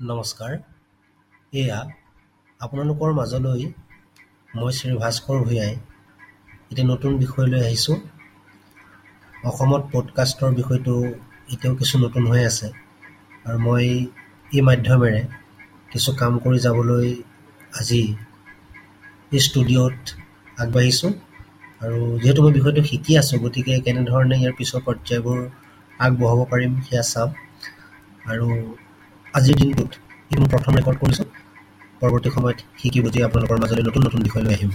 নমস্কাৰ। এয়া আপোনালোকৰ মাজলৈ মই শ্ৰী ভাস্কৰ ভূঞাই এটি নতুন বিষয় লৈ আহিছোঁ। অসমত পডকাষ্টৰ বিষয়টো এতিয়াও কিছু নতুন হৈ আছে আৰু মই এই মাধ্যমেৰে কিছু কাম কৰি যাবলৈ আজি এই ষ্টুডিঅ'ত আগবাঢ়িছোঁ আৰু যিহেতু মই বিষয়টো শিকি আছোঁ গতিকে কেনেধৰণে ইয়াৰ পিছৰ পৰ্যায়বোৰ আগবঢ়াব পাৰিম সেয়া চাম। আৰু আজিৰ দিনটোত ই মোৰ প্ৰথম ৰেকৰ্ড কৰিছোঁ পৰৱৰ্তী সময়ত শিকি বুজি আপোনালোকৰ মাজলৈ নতুন নতুন বিষয় লৈ আহিম।